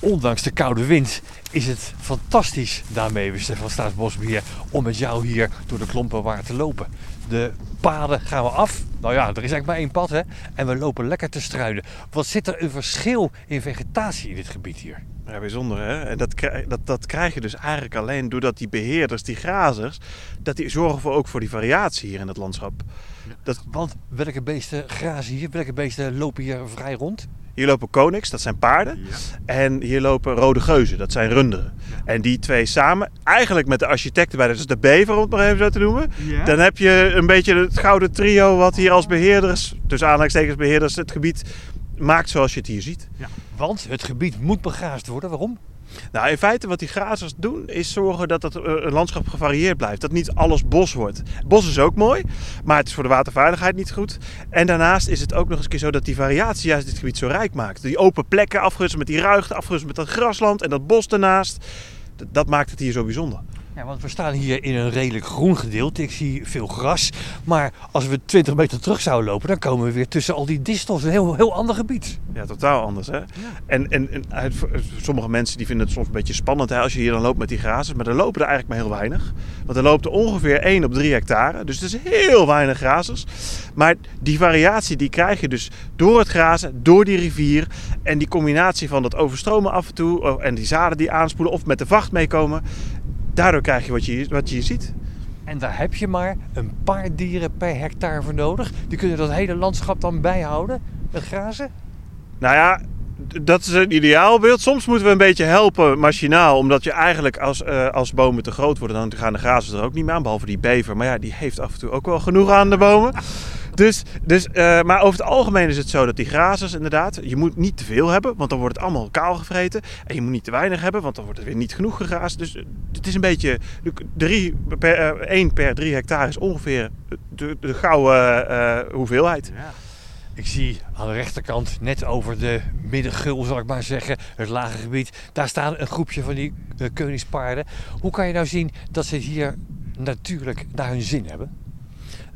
ondanks de koude wind is het fantastisch daarmee, van Staatsbosbeheer, om met jou hier door de klompenwaard te lopen. De paden gaan we af. Nou ja, er is eigenlijk maar één pad hè. En we lopen lekker te struinen. Wat zit er een verschil in vegetatie in dit gebied hier? Ja, bijzonder hè. En dat, dat, dat krijg je dus eigenlijk alleen doordat die beheerders, die grazers, dat die zorgen voor, ook voor die variatie hier in het landschap. Dat... Want welke beesten grazen hier? Welke beesten lopen hier vrij rond? Hier lopen koniks, dat zijn paarden. En hier lopen rode geuzen, dat zijn runderen. En die twee samen, eigenlijk met de architecten bij, dat is de bever om het maar even zo te noemen. Dan heb je een beetje het gouden trio wat hier als beheerders, dus aanhalingstekens beheerders, het gebied maakt zoals je het hier ziet. Want het gebied moet begraasd worden. Waarom? Nou, in feite wat die grazers doen is zorgen dat het eh, landschap gevarieerd blijft. Dat niet alles bos wordt. Bos is ook mooi, maar het is voor de waterveiligheid niet goed. En daarnaast is het ook nog eens keer zo dat die variatie juist dit gebied zo rijk maakt. Die open plekken afgerust met die ruigte, afgerust met dat grasland en dat bos daarnaast. Dat maakt het hier zo bijzonder. Ja, want we staan hier in een redelijk groen gedeelte. Ik zie veel gras. Maar als we 20 meter terug zouden lopen, dan komen we weer tussen al die distels. Een heel, heel ander gebied. Ja, totaal anders. Hè? Ja. En, en, en, sommige mensen die vinden het soms een beetje spannend hè, als je hier dan loopt met die grazers. Maar er lopen er eigenlijk maar heel weinig. Want er loopt er ongeveer 1 op 3 hectare. Dus het is heel weinig grazers. Maar die variatie die krijg je dus door het grazen, door die rivier. En die combinatie van dat overstromen af en toe. Oh, en die zaden die aanspoelen of met de vacht meekomen daardoor krijg je wat je, wat je hier ziet. En daar heb je maar een paar dieren per hectare voor nodig. Die kunnen dat hele landschap dan bijhouden met grazen? Nou ja, dat is een ideaalbeeld. Soms moeten we een beetje helpen machinaal. Omdat je eigenlijk als, uh, als bomen te groot worden, dan gaan de grazen er ook niet meer aan. Behalve die bever. Maar ja, die heeft af en toe ook wel genoeg aan de bomen. Dus, dus, uh, maar over het algemeen is het zo dat die grazers inderdaad, je moet niet te veel hebben, want dan wordt het allemaal kaal gevreten. En je moet niet te weinig hebben, want dan wordt het weer niet genoeg gegraasd. Dus eh, het is een beetje, drie per, uh, 1 per 3 hectare is ongeveer de, de gouden hoeveelheid. Ja. Ik zie aan de rechterkant, net over de middengul zal ik maar zeggen, het lage gebied, daar staan een groepje van die koningspaarden. Hoe kan je nou zien dat ze hier natuurlijk naar hun zin hebben?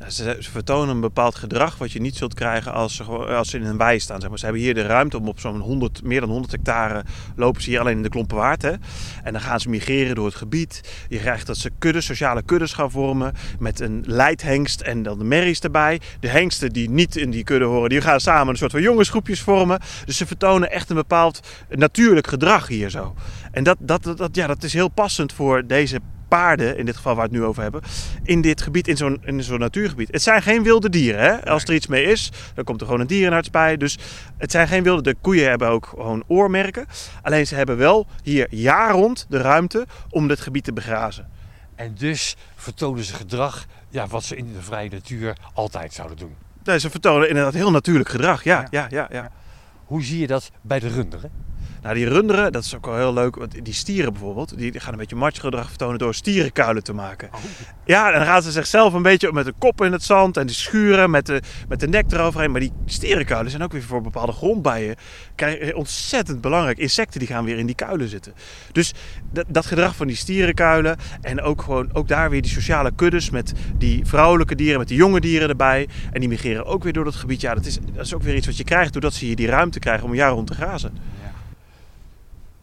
Ze, vertonen een bepaald gedrag wat je niet zult krijgen als ze, als ze in een wei staan. Zeg maar. Ze hebben hier de ruimte om op zo'n 100, meer dan 100 hectare lopen ze hier alleen in de Klompenwaard. Hè? En dan gaan ze migreren door het gebied. Je krijgt dat ze kuddes, sociale kuddes gaan vormen met een leidhengst en dan de merries erbij. De hengsten die niet in die kudde horen, die gaan samen een soort van jongensgroepjes vormen. Dus ze vertonen echt een bepaald natuurlijk gedrag hier zo. En dat, dat, dat, ja, dat is heel passend voor deze paarden, in dit geval waar we het nu over hebben, in dit gebied, in zo'n, in zo'n natuurgebied. Het zijn geen wilde dieren. Hè? Als er iets mee is, dan komt er gewoon een dierenarts bij. Dus het zijn geen wilde. De koeien hebben ook gewoon oormerken. Alleen ze hebben wel hier jaar rond de ruimte om dit gebied te begrazen. En dus vertonen ze gedrag ja, wat ze in de vrije natuur altijd zouden doen. Nee, ze vertonen inderdaad heel natuurlijk gedrag. Ja, ja, ja, ja. Hoe zie je dat bij de runderen? Nou, die runderen, dat is ook wel heel leuk. Want die stieren bijvoorbeeld, die gaan een beetje matchgedrag vertonen door stierenkuilen te maken. Oh. Ja, dan gaan ze zichzelf een beetje met de kop in het zand en die schuren met de, met de nek eroverheen. Maar die stierenkuilen zijn ook weer voor bepaalde grondbijen krijgen ontzettend belangrijk. Insecten die gaan weer in die kuilen zitten. Dus dat, dat gedrag van die stierenkuilen en ook gewoon ook daar weer die sociale kuddes met die vrouwelijke dieren, met die jonge dieren erbij. En die migreren ook weer door dat gebied. Ja, dat is, dat is ook weer iets wat je krijgt doordat ze hier die ruimte krijgen om een jaar rond te grazen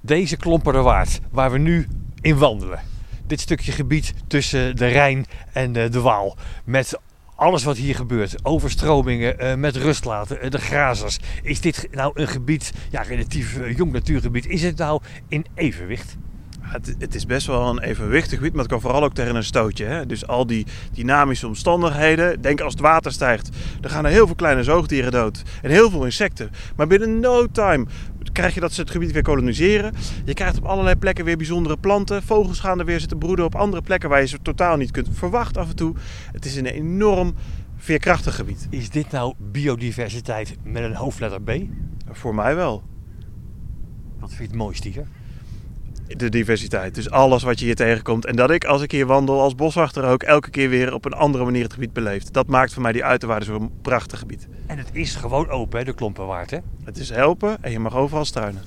deze Klomperderwaard, waar we nu in wandelen. Dit stukje gebied tussen de Rijn en de Waal. Met alles wat hier gebeurt, overstromingen, eh, met rust laten, eh, de grazers. Is dit nou een gebied, ja, relatief eh, jong natuurgebied, is het nou in evenwicht? Het, het, is best wel een evenwichtig gebied, maar het kan vooral ook tegen een stootje. Hè? Dus al die dynamische omstandigheden. Denk als het water stijgt, dan gaan er heel veel kleine zoogdieren dood. En heel veel insecten. Maar binnen no time krijg je dat ze het gebied weer koloniseren. Je krijgt op allerlei plekken weer bijzondere planten. Vogels gaan er weer zitten broeden op andere plekken waar je ze totaal niet kunt verwachten af en toe. Het is een enorm veerkrachtig gebied. Is dit nou biodiversiteit met een hoofdletter B? Voor mij wel. Wat vind je het mooiste hier? De diversiteit. Dus alles wat je hier tegenkomt. En dat ik als ik hier wandel als boswachter ook elke keer weer op een andere manier het gebied beleefd. Dat maakt voor mij die uiterwaarden zo'n prachtig gebied. En het is gewoon open, hè, de Klompenwaard, hè? Het is helpen en je mag overal struinen.